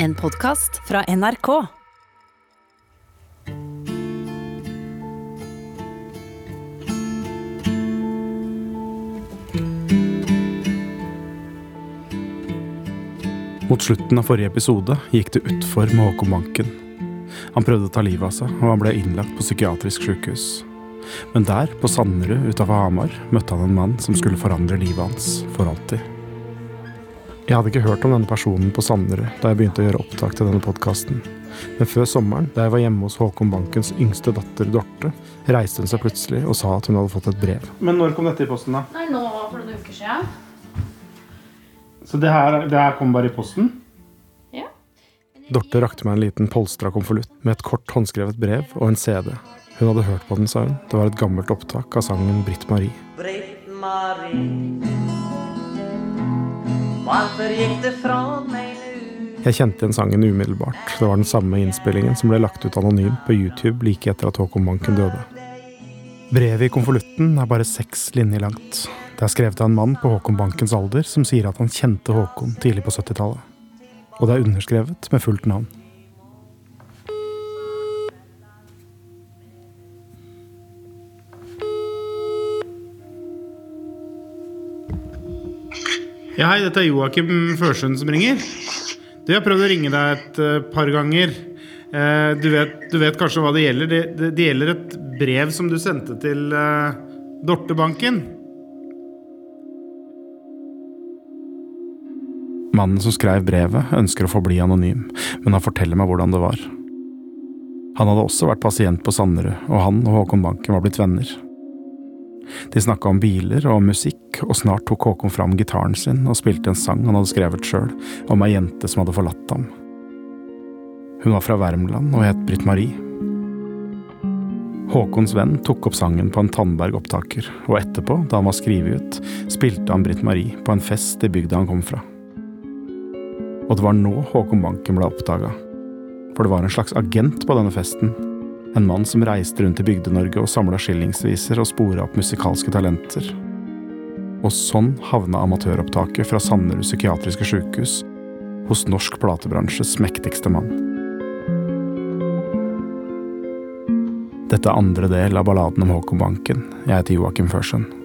En podkast fra NRK. Mot slutten av forrige episode gikk det utfor med Håkon Banken. Han prøvde å ta livet av seg, og han ble innlagt på psykiatrisk sykehus. Men der, på Sanderud utafor Hamar, møtte han en mann som skulle forandre livet hans for alltid. Jeg hadde ikke hørt om denne personen på Sandre da jeg begynte å gjøre opptak til denne podkasten. Men før sommeren, da jeg var hjemme hos Håkon Bankens yngste datter Dorte, reiste hun seg plutselig og sa at hun hadde fått et brev. Men når kom dette i posten, da? Nei, nå for noen uker siden. Så det her, det her kom bare i posten? Ja. Dorte rakte meg en liten polstra konvolutt med et kort håndskrevet brev og en CD. Hun hadde hørt på den, sa hun. Det var et gammelt opptak av sangen Britt Marie. Britt-Marie Hvorfor gikk det fra meg nu? Jeg kjente igjen sangen umiddelbart. Det var den samme innspillingen som ble lagt ut anonymt på YouTube like etter at Håkon Banken døde. Brevet i konvolutten er bare seks linjer langt. Det er skrevet av en mann på Håkon Bankens alder som sier at han kjente Håkon tidlig på 70-tallet. Og det er underskrevet med fullt navn. Ja, hei, dette er Joakim Førsund som ringer. Du, jeg har prøvd å ringe deg et eh, par ganger. Eh, du, vet, du vet kanskje hva det gjelder? Det, det, det gjelder et brev som du sendte til uh, Dortebanken. Mannen som skrev brevet, ønsker å forbli anonym, men han forteller meg hvordan det var. Han hadde også vært pasient på Sanderud, og han og Håkon Banken var blitt venner. De snakka om biler og musikk, og snart tok Håkon fram gitaren sin og spilte en sang han hadde skrevet sjøl, om ei jente som hadde forlatt ham. Hun var fra Värmland og het Britt Marie. Håkons venn tok opp sangen på en Tandberg-opptaker, og etterpå, da han var skrevet ut, spilte han Britt Marie på en fest i bygda han kom fra. Og det var nå Håkon Banken ble oppdaga. For det var en slags agent på denne festen, en mann som reiste rundt i Bygde-Norge og samla skillingsviser og spora opp musikalske talenter. Og sånn havna amatøropptaket fra Sanderud psykiatriske sjukehus hos norsk platebransjes mektigste mann. Dette er andre del av balladen om Håkon Banken. Jeg heter Joakim Førsund.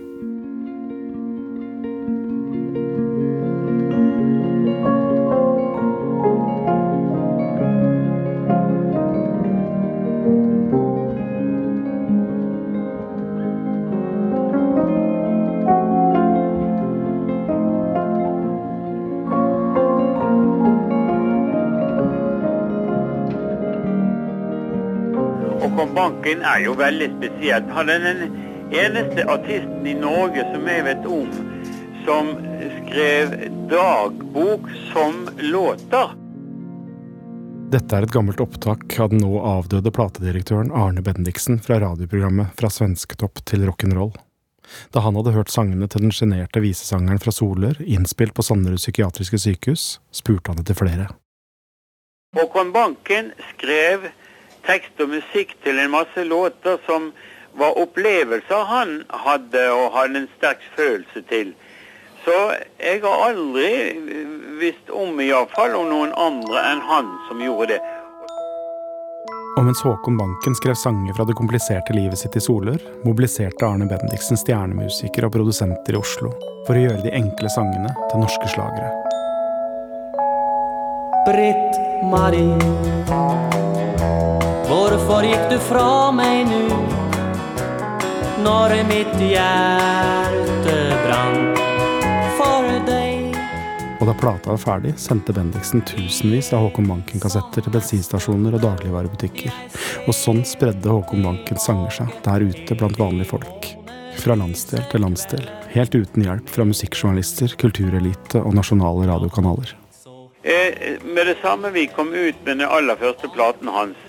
Banken er jo veldig spesielt. Han er den eneste artisten i Norge som jeg vet om som skrev dagbok som låter. Dette er et gammelt opptak av den nå avdøde platedirektøren Arne Bendiksen fra radioprogrammet Fra svensketopp til rock'n'roll. Da han hadde hørt sangene til den sjenerte visesangeren fra Solør innspilt på Sanderud psykiatriske sykehus, spurte han etter flere. Håkon Banken skrev tekst og musikk til en masse låter som var opplevelser han hadde og hadde en sterk følelse til. Så jeg har aldri visst om iallfall om noen andre enn han som gjorde det. Og mens Håkon Banken skrev sanger fra det kompliserte livet sitt i Solør, mobiliserte Arne Bendiksen stjernemusikere og produsenter i Oslo for å gjøre de enkle sangene til norske slagere. Britt-Marie Hvorfor gikk du fra meg nu? Når mitt hjerte brant for deg Og da plata var ferdig, sendte Bendiksen tusenvis av Håkon Banken-kassetter til bensinstasjoner og dagligvarebutikker. Og sånn spredde Håkon Bankens sanger seg der ute blant vanlige folk. Fra landsdel til landsdel, helt uten hjelp fra musikkjournalister, kulturelite og nasjonale radiokanaler. Eh, med det samme vi kom ut med den aller første platen hans,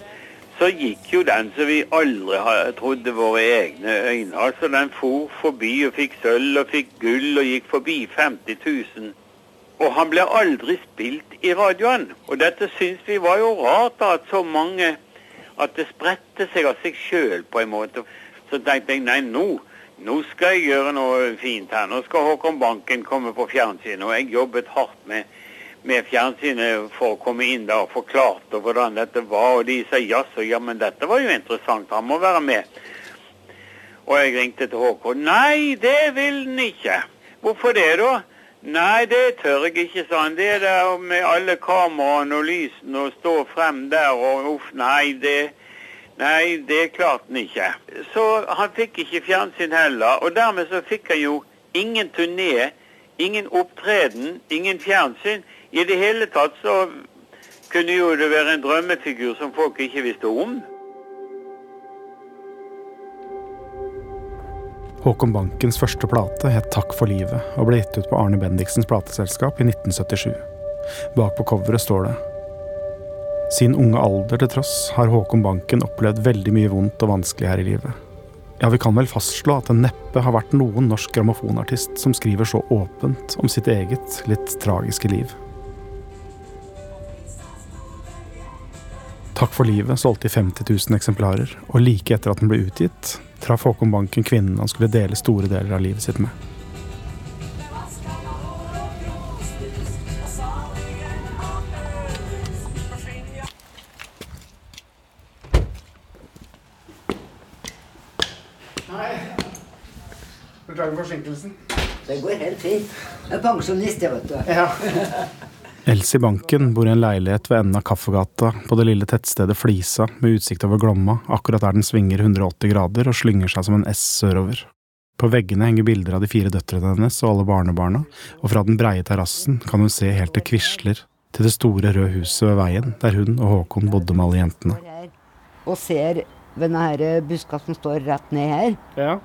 så gikk jo den som vi aldri trodde våre egne øyne. Altså Den for forbi og fikk sølv og fikk gull og gikk forbi 50 000. Og han ble aldri spilt i radioen. Og dette syns vi var jo rart, da, at så mange At det spredte seg av seg sjøl på en måte. Så tenkte jeg nei, nå, nå skal jeg gjøre noe fint her. Nå skal Håkon Banken komme på fjernsynet. Og jeg jobbet hardt med, med fjernsynet for å komme inn der og forklarte hvordan dette var. Og de sa jaså, ja, men dette var jo interessant, han må være med. Og jeg ringte til Håkon. Nei, det vil han ikke. Hvorfor det, da? Nei, det tør jeg ikke, sa han. Det der med alle kameraene og lysene og stå frem der og uff, nei, det Nei, det klarte han ikke. Så han fikk ikke fjernsyn heller. Og dermed så fikk han jo ingen turné, ingen opptreden, ingen fjernsyn. I det hele tatt så kunne jo det være en drømmefigur som folk ikke visste om. Håkon Bankens første plate het Takk for livet og ble gitt ut på Arne Bendiksens plateselskap i 1977. Bak på coveret står det Sin unge alder til tross har Håkon Banken opplevd veldig mye vondt og vanskelig her i livet. Ja, vi kan vel fastslå at det neppe har vært noen norsk grammofonartist som skriver så åpent om sitt eget, litt tragiske liv. Takk for livet solgte i 50 000 eksemplarer, og like etter at den ble utgitt, traff Håkon Banken kvinnen han skulle dele store deler av livet sitt med. Pensjonist, jeg, vet du. Elsie Banken bor i en leilighet ved enden av Kaffegata på det lille tettstedet Flisa med utsikt over Glomma, akkurat der den svinger 180 grader og slynger seg som en S sørover. På veggene henger bilder av de fire døtrene hennes og alle barnebarna, og fra den breie terrassen kan hun se helt til Quisler, til det store røde huset ved veien der hun og Håkon bodde med alle jentene. Og ser ved denne buska som står rett ned her, Ja,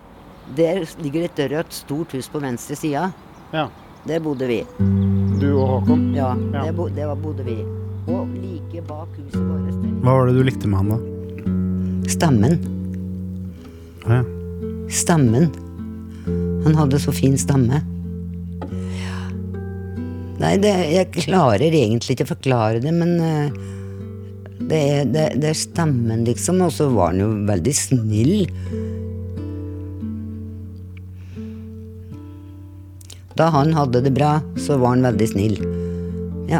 der ligger et rødt, stort hus på venstre side. ja. Der bodde vi. Du og Håkon. Ja, Ja. Det, bo, der bodde vi. Og like bak huset vårt der- Hva var det du likte med han, da? Stemmen. Ja. Stemmen. Han hadde så fin stemme. Nei, det, jeg klarer egentlig ikke å forklare det, men uh, det er, det, det er stemmen, liksom. Og så var han jo veldig snill. Da han hadde det bra, så var han veldig snill. Ja.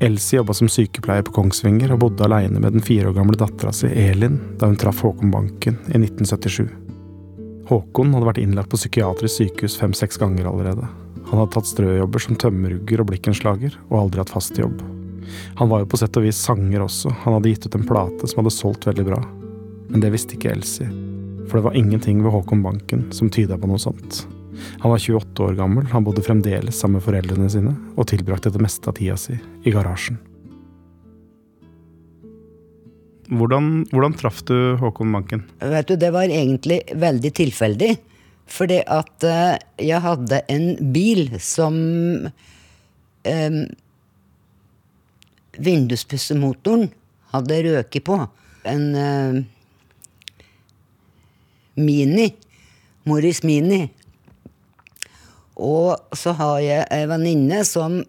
Elsie jobba som sykepleier på Kongsvinger og bodde aleine med den fire år gamle dattera si Elin da hun traff Håkon Banken i 1977. Håkon hadde vært innlagt på psykiatrisk sykehus fem-seks ganger allerede. Han hadde tatt strøjobber som tømmerugger og blikkenslager, og aldri hatt fast jobb. Han var jo på sett og vis sanger også, han hadde gitt ut en plate som hadde solgt veldig bra. Men det visste ikke Elsie, for det var ingenting ved Håkon Banken som tyda på noe sånt. Han var 28 år gammel, han bodde fremdeles sammen med foreldrene sine, og tilbrakte det meste av tida si i garasjen. Hvordan, hvordan traff du Håkon Banken? Vet du, det var egentlig veldig tilfeldig. Fordi at eh, jeg hadde en bil som um, Vinduspussemotoren hadde røket på. En eh, Mini. Morris Mini. Og så har jeg ei venninne som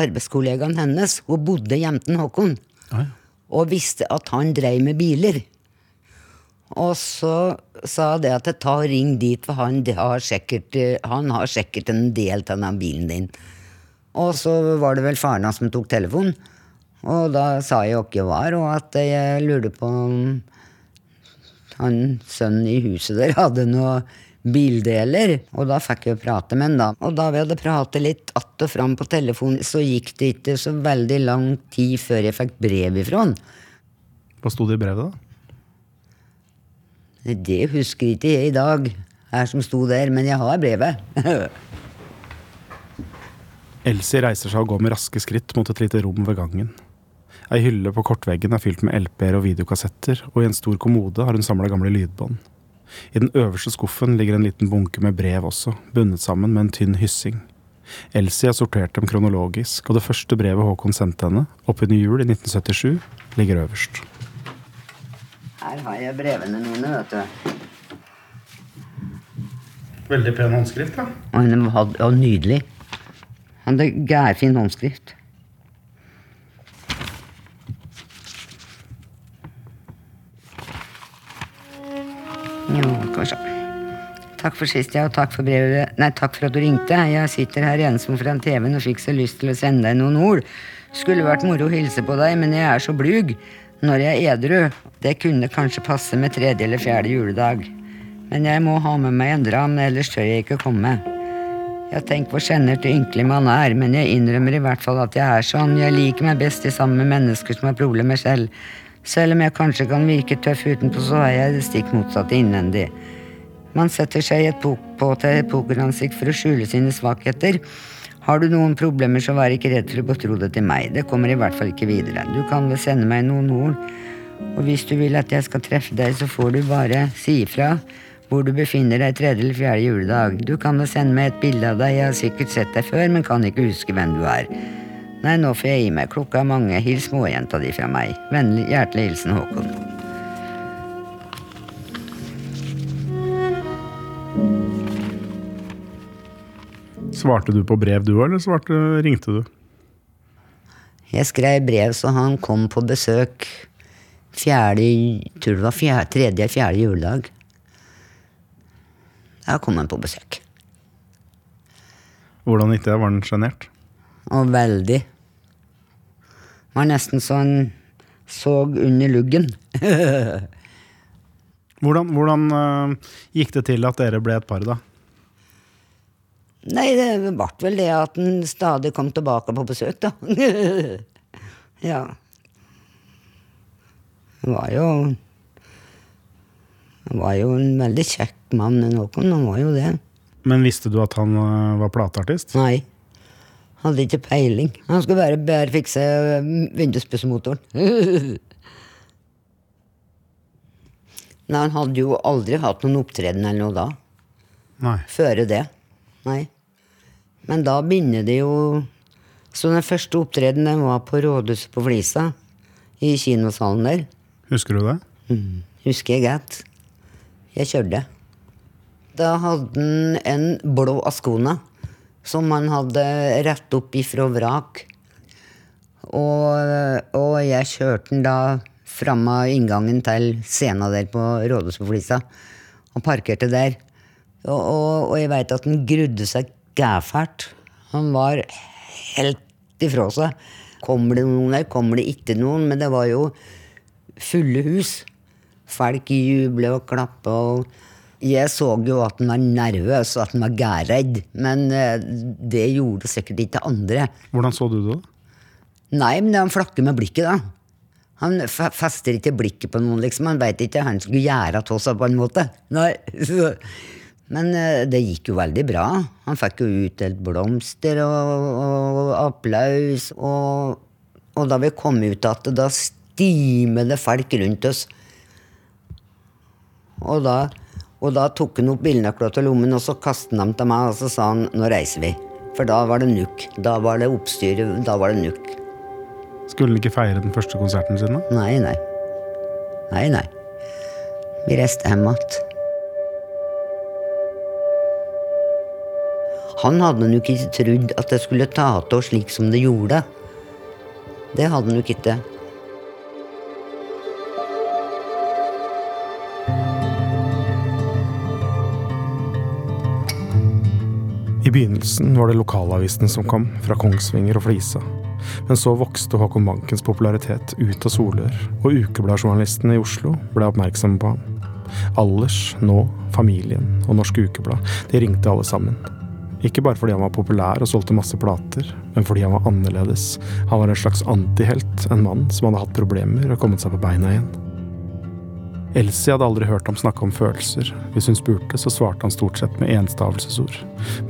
arbeidskollegaen hennes, hun bodde hjemme til Håkon. Og visste at han dreiv med biler. Og så sa det at ta og ring dit, for han har, sikkert, han har sikkert en del av den bilen din. Og så var det vel faren hans som tok telefonen. Og da sa jeg hvem jeg var, og at jeg lurte på om han sønnen i huset der hadde noe bildeler. Og da fikk jeg prate med han, da. Og da vi hadde pratet litt att og fram på telefonen, så gikk det ikke så veldig lang tid før jeg fikk brev ifra han. Hva sto det i brevet, da? Det husker ikke jeg i dag, her som sto der, men jeg har brevet. Elsie reiser seg og går med raske skritt mot et lite rom ved gangen. Ei hylle på kortveggen er fylt med LP-er og videokassetter, og i en stor kommode har hun samla gamle lydbånd. I den øverste skuffen ligger en liten bunke med brev også, bundet sammen med en tynn hyssing. Elsie har sortert dem kronologisk, og det første brevet Håkon sendte henne, oppunder jul i 1977, ligger øverst. Her har jeg brevene mine, vet du. Veldig pen håndskrift, da. Og og nydelig. Han hadde gærfin håndskrift. Kanskje. takk for sist, ja, og takk for brevet. Nei, takk for at du ringte. Jeg sitter her ensom foran TV-en og fikk så lyst til å sende deg noen ord. Skulle vært moro å hilse på deg, men jeg er så blug når jeg er edru. Det kunne kanskje passe med tredje eller fjerde juledag. Men jeg må ha med meg en dram, ellers tør jeg ikke komme. Jeg tenker hvor sjenert og ynkelig man er, men jeg innrømmer i hvert fall at jeg er sånn. Jeg liker meg best i sammen med mennesker som har problemer selv. Selv om jeg kanskje kan virke tøff utenpå, så er jeg det stikk motsatte innvendig. Man setter seg i et pok på til pokeransikt for å skjule sine svakheter. Har du noen problemer, så vær ikke redd for å betro det til meg. Det kommer i hvert fall ikke videre. Du kan vel sende meg noen ord. Og hvis du vil at jeg skal treffe deg, så får du bare si ifra hvor du befinner deg tredje eller fjerde juledag. Du kan vel sende meg et bilde av deg, jeg har sikkert sett deg før, men kan ikke huske hvem du er. Nei, nå får jeg gi meg. Klokka er mange. Hils småjenta di fra meg. Vennlig, hjertelig hilsen Håkon. Svarte du på brev, du òg, eller svarte, ringte du? Jeg skrev brev så han kom på besøk fjerde, tror det var fjerde, tredje fjerde juledag. Da kom han på besøk. Hvordan gikk det? Var han sjenert? Og veldig. Var nesten så en så under luggen. Hvordan, hvordan uh, gikk det til at dere ble et par, da? Nei, det ble vel det at han stadig kom tilbake på besøk, da. ja. Han var jo Han var jo en veldig kjekk mann, Håkon. Han var jo det. Men visste du at han eh, var plateartist? Nei. Hadde ikke peiling. Han skulle bare, bare fikse vinduspussmotoren. Nei, han hadde jo aldri hatt noen opptreden eller noe da. Nei. Føre det. Nei. Men da begynner det jo Så den første opptredenen var på Rådhuset på Flisa. I kinosalen der. Husker du det? Husker jeg godt. Jeg kjørte. Da hadde han en blå Ascona som man hadde rett opp ifra vrak. Og, og jeg kjørte den da fram av inngangen til scenen der på Rådhusflisa. Og parkerte der. Og, og, og jeg veit at han grudde seg gæfælt. Han var helt ifra seg. Kommer det noen der? Kommer det ikke noen? Men det var jo fulle hus. Folk jubler og klapper. og jeg så jo at han var nervøs og at han var gærredd. Men eh, det gjorde sikkert ikke andre. Hvordan så du det? da? Nei, men han flakker med blikket, da. Han fester ikke blikket på noen, liksom. Han veit ikke hva han skulle gjøre av seg, på en måte. Nei. så- Men eh, det gikk jo veldig bra. Han fikk jo utdelt blomster og, og applaus. Og, og da vi kom ut igjen, da stimer det folk rundt oss. Og da, og da tok han opp bilnøkla til lommen, og så kastet han dem til meg, og så sa han 'nå reiser vi'. For da var det nukk. Da var det oppstyret. Da var det nukk. Skulle han ikke feire den første konserten sin? da? Nei, nei. Nei, nei. Vi reiste hjem igjen. Han hadde nok ikke trodd at det skulle ta av slik som det gjorde. Det hadde han nok ikke. Begynnelsen var det lokalavisene som kom, fra Kongsvinger og Flisa. Men så vokste Håkon Bankens popularitet ut av Solør, og ukebladjournalistene i Oslo ble oppmerksomme på ham. Alders, Nå, Familien og Norsk Ukeblad, de ringte alle sammen. Ikke bare fordi han var populær og solgte masse plater, men fordi han var annerledes. Han var en slags antihelt, en mann som hadde hatt problemer og kommet seg på beina igjen. Elsie hadde aldri hørt ham snakke om følelser. Hvis hun spurte, så svarte han stort sett med enstavelsesord.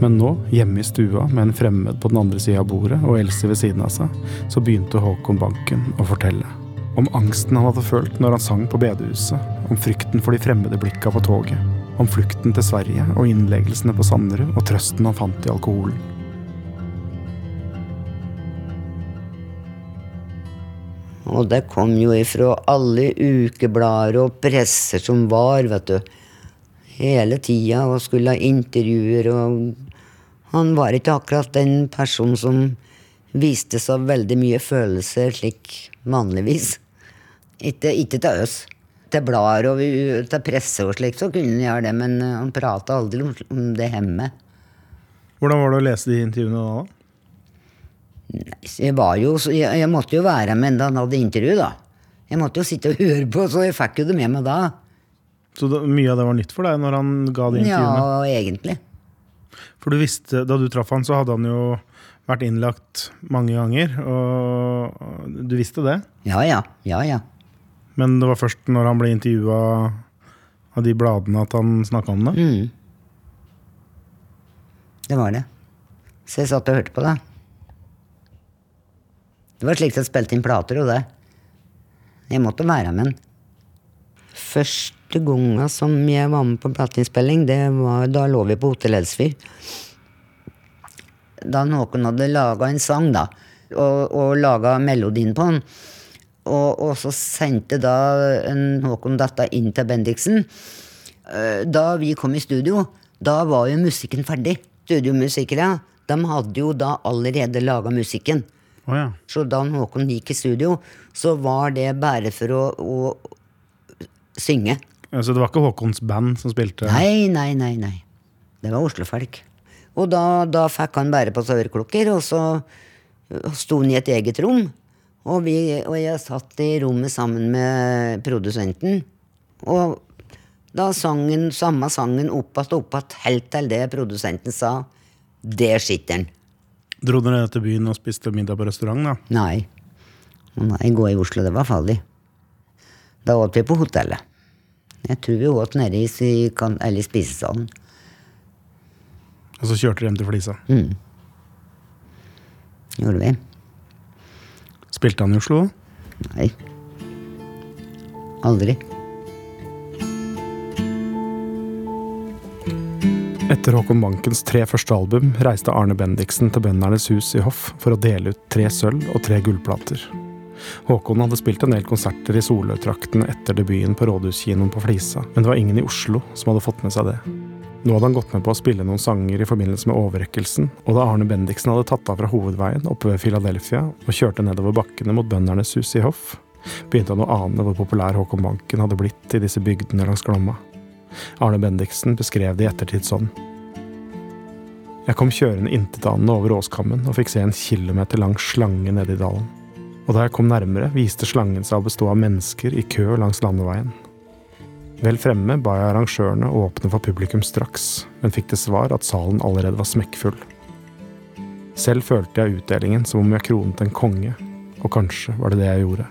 Men nå, hjemme i stua med en fremmed på den andre sida av bordet og Elsie ved siden av seg, så begynte Håkon Banken å fortelle. Om angsten han hadde følt når han sang på bedehuset, om frykten for de fremmede blikka på toget, om flukten til Sverige og innleggelsene på Sanderud og trøsten han fant i alkoholen. Og det kom jo ifra alle ukeblader og presser som var, vet du. Hele tida og skulle ha intervjuer og Han var ikke akkurat den personen som viste så veldig mye følelser slik vanligvis. Ikke, ikke til oss. til blader og til presse og slikt, så kunne han gjøre det, men eh, han prata aldri om det hjemme. Hvordan var det å lese de intervjuene da? Jeg, var jo, så jeg, jeg måtte jo være med da han hadde intervju, da. Jeg måtte jo sitte og høre på, så jeg fikk jo det med meg da. Så da, mye av det var nytt for deg når han ga de intervjuene? Ja, egentlig. For du visste, da du traff han, så hadde han jo vært innlagt mange ganger, og du visste det? Ja, ja. Ja, ja. Men det var først når han ble intervjua av de bladene at han snakka om det? Mm. Det var det. Så jeg satt og hørte på det. Det var slik jeg spilte inn plater og det. Jeg måtte være med den. Første gangen som jeg var med på plateinnspilling, det var da lå vi på Hotell Elsfyr. Da noen hadde laga en sang, da, og, og laga melodien på den. Og, og så sendte da Håkon dette inn til Bendiksen. Eh, Da vi kom i studio, da var jo musikken ferdig. Studiomusikere de hadde jo da allerede laga musikken. Å ja. Så da Håkon gikk i studio, så var det bare for å, å synge. Så det var ikke Håkons band som spilte? Nei, nei, nei. nei. Det var Oslo-folk. Og da, da fikk han bare på seg øreklokker, og så sto han i et eget rom. Og, vi, og jeg satt i rommet sammen med produsenten. Og da sang han samme sangen opp igjen og opp igjen, helt til det produsenten sa Det han. Dro dere til byen og spiste middag på restaurant, da? Nei. Nei, gå i Oslo, det var farlig. Da åt vi på hotellet. Jeg tror vi åt nede i, i, spisesalen. Og så kjørte dere hjem til Flisa. Gjorde vi. Spilte han i Oslo? Nei. Aldri. Etter Håkon Bankens tre første album reiste Arne Bendiksen til Bøndernes hus i Hoff for å dele ut tre sølv- og tre gullplater. Håkon hadde spilt en del konserter i Solørtraktene etter debuten på Rådhuskinoen på Flisa, men det var ingen i Oslo som hadde fått med seg det. Nå hadde han gått med på å spille noen sanger i forbindelse med overrekkelsen, og da Arne Bendiksen hadde tatt av fra hovedveien oppe ved Philadelphia og kjørte nedover bakkene mot Bøndernes hus i Hoff, begynte han å ane hvor populær Håkon Banken hadde blitt i disse bygdene langs Glomma. Arne Bendiksen beskrev det i ettertid sånn. Jeg kom kjørende intetanende over åskammen og fikk se en kilometer lang slange nede i dalen. Og da jeg kom nærmere, viste slangen seg å bestå av mennesker i kø langs landeveien. Vel fremme ba jeg arrangørene å åpne for publikum straks, men fikk til svar at salen allerede var smekkfull. Selv følte jeg utdelingen som om jeg kronet en konge, og kanskje var det det jeg gjorde.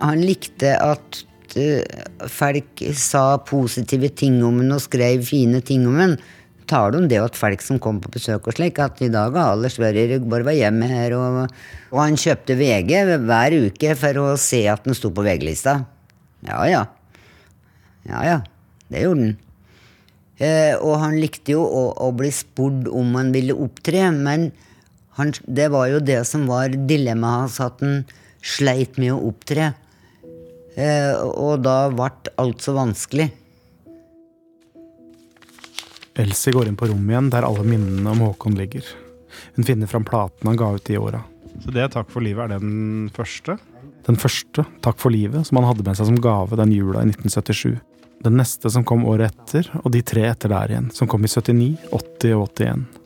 Han likte at eh, folk sa positive ting om henne og skrev fine ting om henne. Tar om det at folk som kom på besøk og slik, at i dag har alle Sverre bare var hjemme her, og, og han kjøpte VG hver uke for å se at den sto på VG-lista. Ja, ja. Ja, ja. Det gjorde han. Eh, og han likte jo å, å bli spurt om han ville opptre, men han, det var jo det som var dilemmaet hans, at han sleit med å opptre. Eh, og da ble alt så vanskelig. Elsie går inn på rommet igjen der alle minnene om Håkon ligger. Hun finner fram platen han ga ut de åra. Så det Takk for livet, er den første? Den første, Takk for livet, som han hadde med seg som gave den jula i 1977. Den neste som kom året etter, og de tre etter der igjen, som kom i 79, 80 og 81.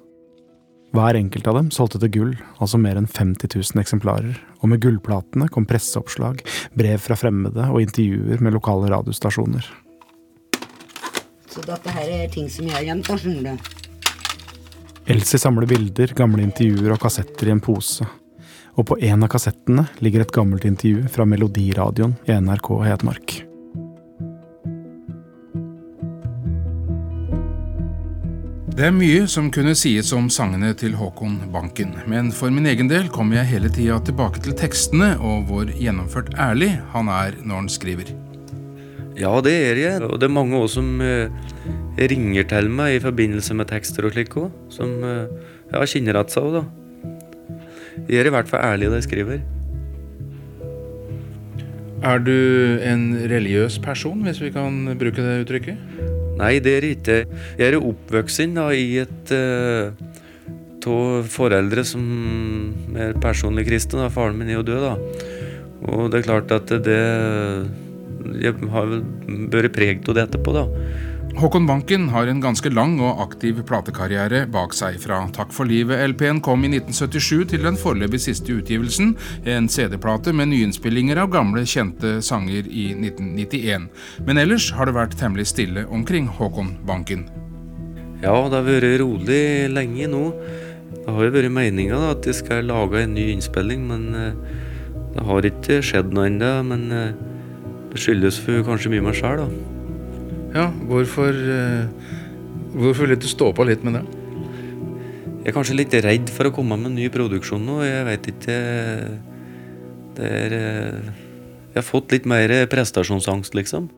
Hver enkelt av dem solgte til gull, altså mer enn 50 000 eksemplarer, og med gullplatene kom presseoppslag, brev fra fremmede og intervjuer med lokale radiostasjoner. Så dette her er ting som jeg har gjemt, skjønner du. Elsie samler bilder, gamle intervjuer og kassetter i en pose. Og på en av kassettene ligger et gammelt intervju fra Melodiradioen i NRK Hedmark. Det er mye som kunne sies om sangene til Håkon Banken, men for min egen del kommer jeg hele tida tilbake til tekstene og hvor gjennomført ærlig han er når han skriver. Ja, det er jeg. Og det er mange også som eh, ringer til meg i forbindelse med tekster og slik òg. Som eh, ja, kjenner igjen seg òg, da. Jeg er i hvert fall ærlig i det jeg skriver. Er du en religiøs person, hvis vi kan bruke det uttrykket? Nei, det er ikke. Jeg er oppvoksen i et av foreldre som er personlig kristne. da. Faren min er jo død, da. Og det er klart at det Jeg har vel vært preget av det etterpå, da. Håkon Banken har en ganske lang og aktiv platekarriere bak seg. Fra Takk for livet-LP-en kom i 1977 til den foreløpig siste utgivelsen, en CD-plate med nyinnspillinger av gamle, kjente sanger i 1991. Men ellers har det vært temmelig stille omkring Håkon Banken. Ja, det har vært rolig lenge nå. Det har jo vært meninga at jeg skal lage en ny innspilling, men eh, det har ikke skjedd noe ennå. Men eh, det skyldes for kanskje mye meg sjøl, da. Ja, hvorfor, eh, hvorfor vil du stå på litt med det? Jeg er kanskje litt redd for å komme med ny produksjon nå. Jeg vet ikke Det er eh, Jeg har fått litt mer prestasjonsangst, liksom.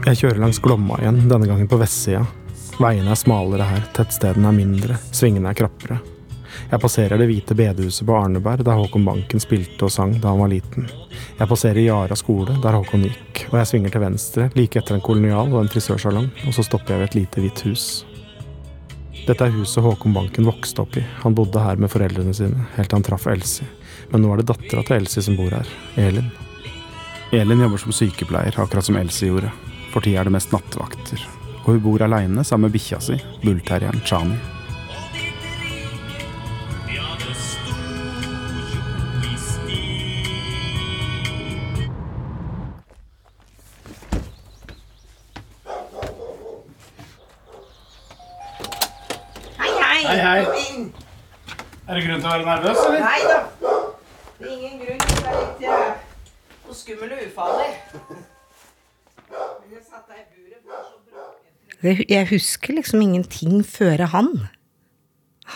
Jeg kjører langs Glomma igjen, denne gangen på vestsida. Veiene er smalere her, tettstedene er mindre, svingene er krappere. Jeg passerer det hvite bedehuset på Arneberg, der Håkon Banken spilte og sang da han var liten. Jeg passerer Yara skole, der Håkon gikk, og jeg svinger til venstre, like etter en kolonial og en frisørsalong, og så stopper jeg ved et lite hvitt hus. Dette er huset Håkon Banken vokste opp i. Han bodde her med foreldrene sine, helt til han traff Elsie. Men nå er det dattera til Elsie som bor her, Elin. Elin jobber som sykepleier, akkurat som Elsie gjorde. For tida er det mest nattevakter. Og hun bor aleine sammen med bikkja si, bullterrieren Chani. Det Hei, hei. Er det grunn til å være nervøs, eller? Nei da. Det er ingen grunn til å være litt uh, skummel og ufarlig. Men jeg satt deg i buret, for det er så bråkete. Det, jeg husker liksom ingenting før han.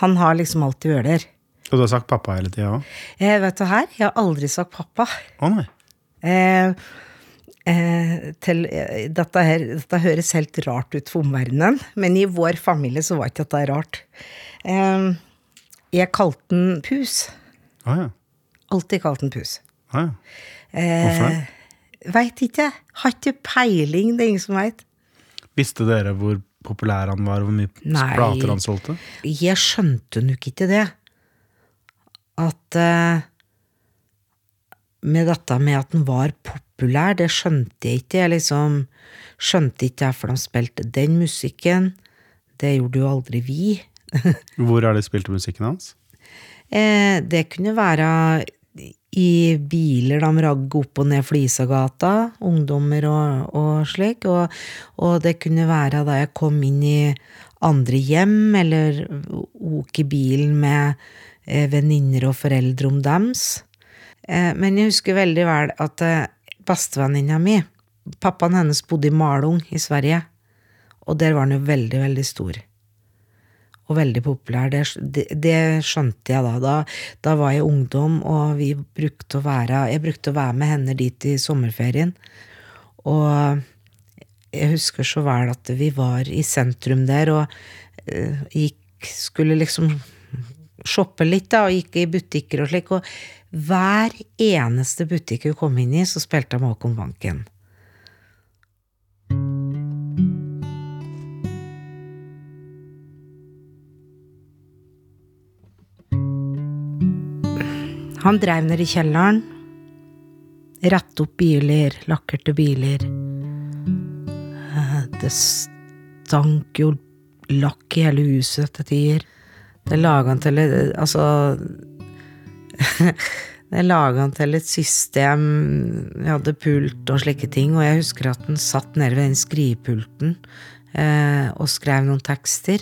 Han har liksom alltid vært der. Og du har sagt pappa hele tida òg? Eh, vet du her, jeg har aldri sagt pappa. Å nei. Eh, eh, til, eh, dette, her, dette høres helt rart ut for omverdenen, men i vår familie så var ikke dette rart. Eh, jeg kalte den Pus. Å ja. Alltid kalt den Pus. Å ja. Hvorfor det? Eh, Veit ikke. Har ikke peiling. Det er ingen som veit. Visste dere hvor populær han var, og hvor mye Nei. plater han solgte? Jeg skjønte nok ikke det. At uh, Med dette med at han var populær, det skjønte jeg ikke. Jeg liksom skjønte ikke hvorfor de spilte den musikken. Det gjorde jo aldri vi. Hvor er det spilte musikken hans? Eh, det kunne være i biler de ragg opp og ned Flisagata, ungdommer og, og slik. Og, og det kunne være da jeg kom inn i andre hjem, eller ok i bilen med eh, venninner og foreldre om dems. Eh, men jeg husker veldig vel at eh, bestevenninna mi, pappaen hennes bodde i Malung i Sverige, og der var han jo veldig, veldig stor og veldig populær. Det, det, det skjønte jeg da. da. Da var jeg ungdom, og brukte være Jeg brukte å være med henne dit i sommerferien. Og jeg husker så vel at vi var i sentrum der og eh, gikk Skulle liksom shoppe litt, da, og gikk i butikker og slik. Og hver eneste butikk hun kom inn i, så spilte hun Håkon Banken. Han dreiv ned i kjelleren. Rette opp biler, lakkerte biler. Eh, Det stank jo lakk i hele huset etter tider. Det laga han til Altså Det laga han til et system Vi hadde pult og slike ting, og jeg husker at han satt nede ved den skrivepulten eh, og skrev noen tekster.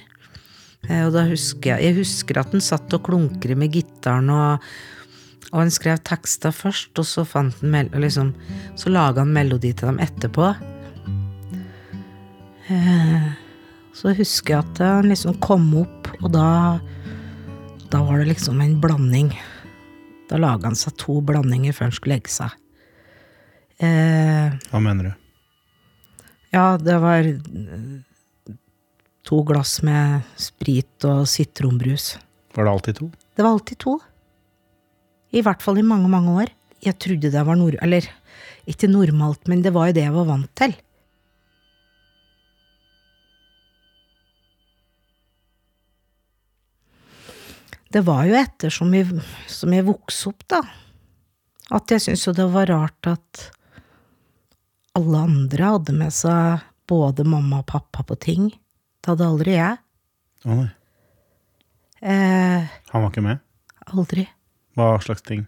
Eh, og da husker jeg, jeg husker at han satt og klunkret med gitaren og og han skrev tekster først, og så fant han liksom, Så laga han melodi til dem etterpå. Eh, så husker jeg at han liksom kom opp, og da Da var det liksom en blanding. Da laga han seg to blandinger før han skulle legge seg. Eh, Hva mener du? Ja, det var eh, to glass med sprit og sitronbrus. Var det alltid to? Det var alltid to. I hvert fall i mange, mange år. Jeg trodde det var nord... Eller ikke normalt, men det var jo det jeg var vant til. Det var jo etter som jeg, som jeg vokste opp, da, at jeg syntes jo det var rart at alle andre hadde med seg både mamma og pappa på ting. Det hadde aldri jeg. Å nei. Eh, Han var ikke med? aldri. Hva slags ting?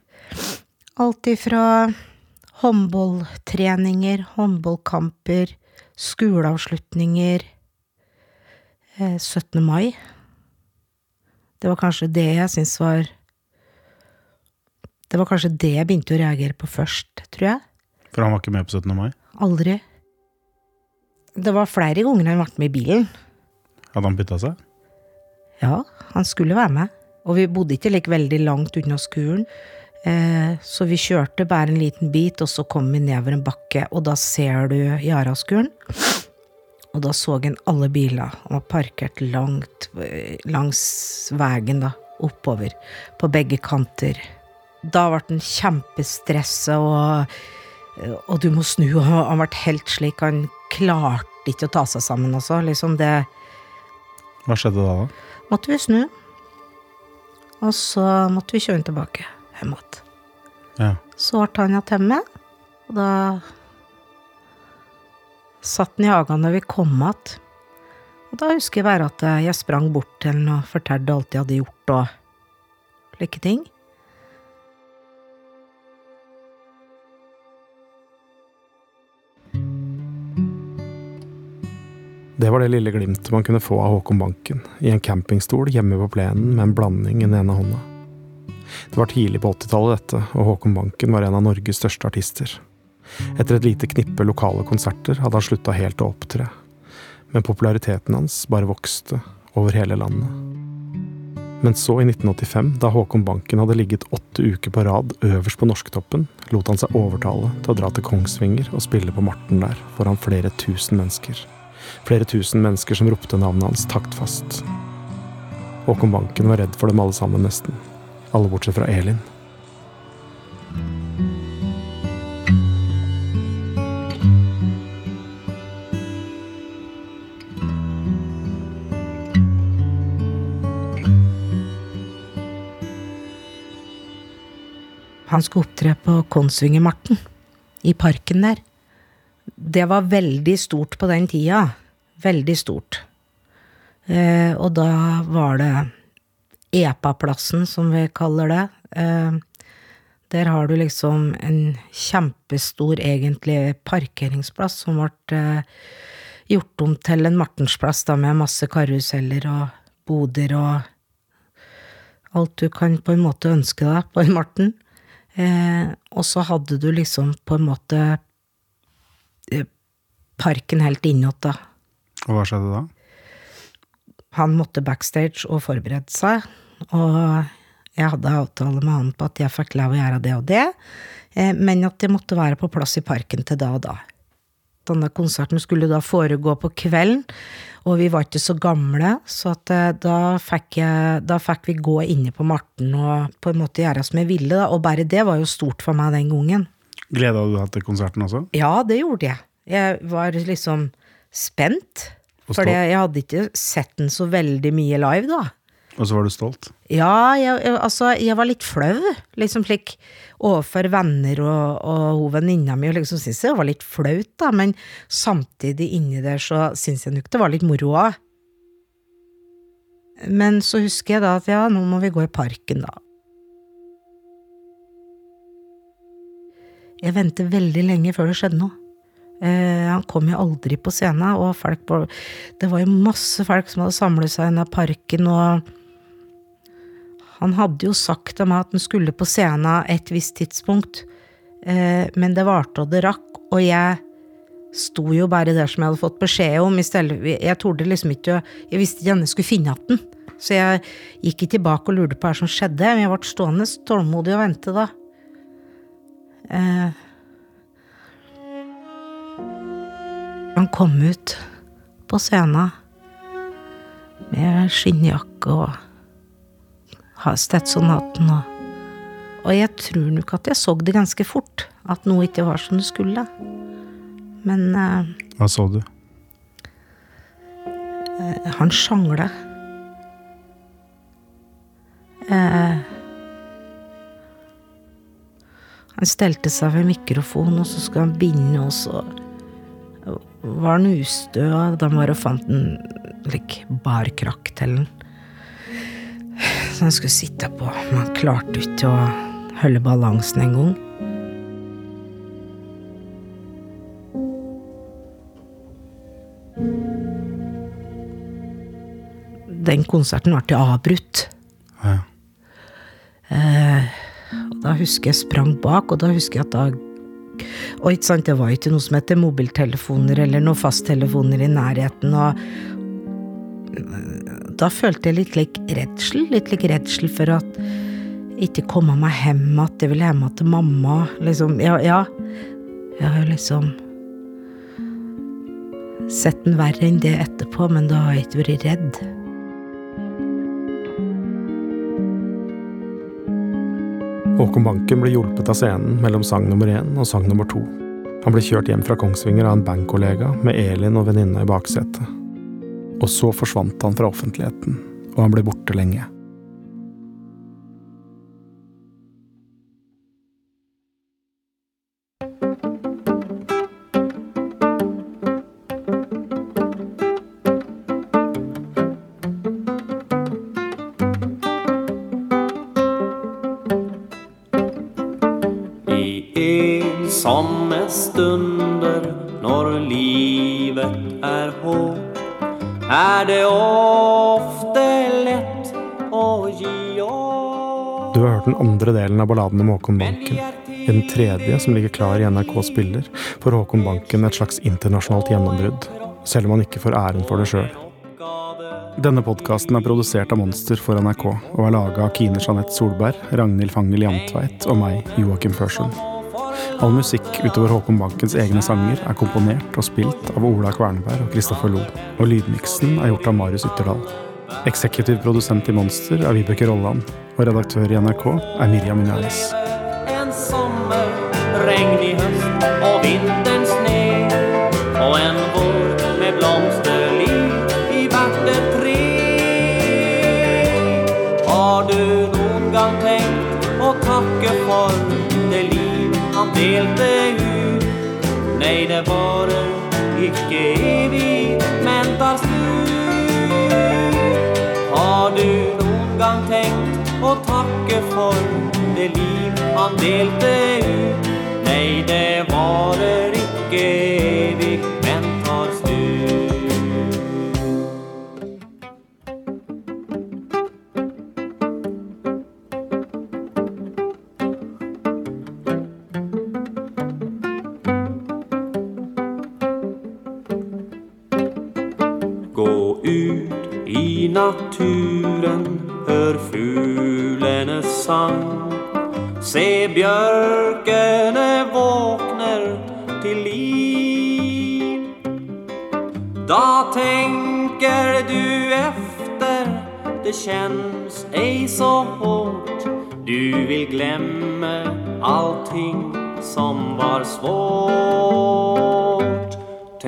Alt ifra håndballtreninger, håndballkamper, skoleavslutninger, eh, 17. mai. Det var kanskje det jeg syntes var Det var kanskje det jeg begynte å reagere på først, tror jeg. For han var ikke med på 17. mai? Aldri. Det var flere ganger han ble med i bilen. Hadde han bytta seg? Ja, han skulle være med. Og vi bodde ikke like veldig langt unna skolen. Eh, så vi kjørte bare en liten bit, og så kom vi nedover en bakke, og da ser du Jaraskolen. Og da så han alle biler. Han var parkert langt eh, langs veien, da. Oppover. På begge kanter. Da ble han kjempestressa, og, og du må snu, og han ble helt slik. Han klarte ikke å ta seg sammen, altså. Liksom det Hva skjedde da, da? måtte vi snu. Og så måtte vi kjøre den tilbake hjem igjen. Ja. Så ble han igjen hjemme, og da satt han i hagen når vi kom igjen. Og da husker jeg bare at jeg sprang bort til han og fortalte alt jeg hadde gjort og slike ting. Det var det lille glimtet man kunne få av Håkon Banken, i en campingstol hjemme på plenen med en blanding i den ene hånda. Det var tidlig på 80-tallet dette, og Håkon Banken var en av Norges største artister. Etter et lite knippe lokale konserter hadde han slutta helt å opptre. Men populariteten hans bare vokste over hele landet. Men så, i 1985, da Håkon Banken hadde ligget åtte uker på rad øverst på norsktoppen, lot han seg overtale til å dra til Kongsvinger og spille på Marten der, foran flere tusen mennesker. Flere tusen mennesker som ropte navnet hans taktfast. Håkon Banken var redd for dem alle sammen, nesten. Alle bortsett fra Elin. Han skulle opptre på Konsvingermarten, i parken der. Det var veldig stort på den tida. Veldig stort. Eh, og da var det EPA-plassen, som vi kaller det. Eh, der har du liksom en kjempestor, egentlig, parkeringsplass som ble eh, gjort om til en Martensplass, da, med masse karuseller og boder og alt du kan på en måte ønske deg på en Marten. Eh, og så hadde du liksom på en måte parken helt innåt, da. Og hva skjedde da? Han måtte backstage og forberede seg, og jeg hadde avtale med han på at jeg fikk lov å gjøre det og det, eh, men at jeg måtte være på plass i parken til da og da. Denne konserten skulle da foregå på kvelden, og vi var ikke så gamle, så eh, da fikk, jeg, da fikk vi gå inne på Marten og på en måte gjøre som jeg ville, da, og bare det var jo stort for meg den gangen. Gleda du deg til konserten også? Ja, det gjorde jeg. Jeg var liksom spent, for jeg hadde ikke sett den så veldig mye live, da. Og så var du stolt? Ja, jeg, jeg, altså, jeg var litt flau, liksom slik overfor venner og, og hun venninna mi, og liksom syntes det var litt flaut, da, men samtidig inni der så syns jeg nok det var litt moro òg. Men så husker jeg da at ja, nå må vi gå i parken, da. Jeg ventet veldig lenge før det skjedde noe. Eh, han kom jo aldri på scenen, og folk det var jo masse folk som hadde samlet seg i parken, og han hadde jo sagt til meg at han skulle på scenen et visst tidspunkt, eh, men det varte og det rakk, og jeg sto jo bare der som jeg hadde fått beskjed om, jeg torde liksom ikke, jeg visste ikke hvor jeg skulle finne igjen så jeg gikk ikke tilbake og lurte på hva som skjedde, men jeg ble stående tålmodig og vente da. Eh, han kom ut på scenen med skinnjakke og Stetsonaten og Og jeg tror nok at jeg så det ganske fort, at noe ikke var som det skulle. Men eh, Hva så du? eh, han sjangla. Eh, han stelte seg ved mikrofonen, og så skulle han binde, og så var han ustø, og de og fant en like, barkrakk til den. Så han skulle sitte på, men han klarte ikke å holde balansen en gang. Den konserten ble avbrutt. Ja. Eh, og da husker jeg sprang bak, og da husker jeg at da Og ikke sant, det var ikke noe som heter mobiltelefoner eller noen fasttelefoner i nærheten, og da følte jeg litt lik redsel, litt lik redsel for at ikke komme meg hjem at jeg ville hjem til mamma, liksom, ja, ja. Jeg har liksom sett den verre enn det etterpå, men da har jeg ikke vært redd. Håkon Banken ble hjulpet av scenen mellom sang nummer én og sang nummer to. Han ble kjørt hjem fra Kongsvinger av en bandkollega med Elin og venninna i baksetet. Og så forsvant han fra offentligheten, og han ble borte lenge. I ensomme stunder når livet er hårt, er det ofte lett å gi opp. Du har hørt den andre delen av balladen om Håkon Banken. Den tredje, som ligger klar i NRK Spiller, får Håkon Banken et slags internasjonalt gjennombrudd, selv om han ikke får æren for det sjøl. Denne podkasten er produsert av Monster for NRK og er laga av Kine Jeanette Solberg, Ragnhild Fangel Jantveit og meg, Joakim Førsund. All musikk utover Håkon Bankens egne sanger er komponert og spilt av Ola Kvernberg og Kristoffer Lo, og lydmiksen er gjort av Marius Ytterdal. Eksekutiv produsent i Monster er Vibeke Rolland, og redaktør i NRK er Miriam Minales. En sommer, regn i høst og vinterens sne Og en vår med blomsterliv i hvert tre Har du noen gang tenkt å takke for det liv han delte ut? Nei, det varer ikke evig, men tar slutt Har du noen gang tenkt å takke for det liv han delte ut? Nei, det varer ikke evig,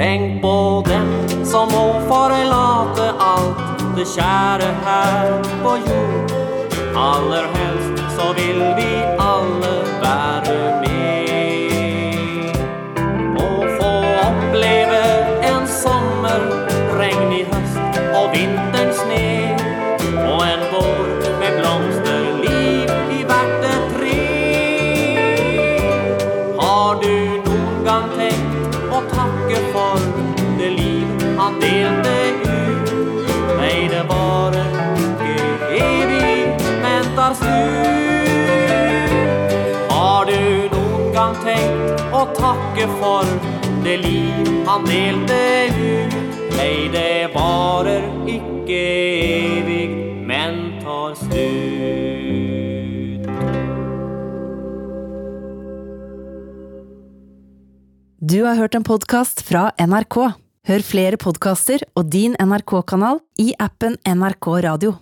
Tenk på dem som må forlate alt det kjære her på jord. Aller helst så vil vi å takke for det liv han delte ut? Nei, det varer ikke evig, men tar slutt. Du har hørt en podkast fra NRK. Hør flere podkaster og din NRK-kanal i appen NRK Radio.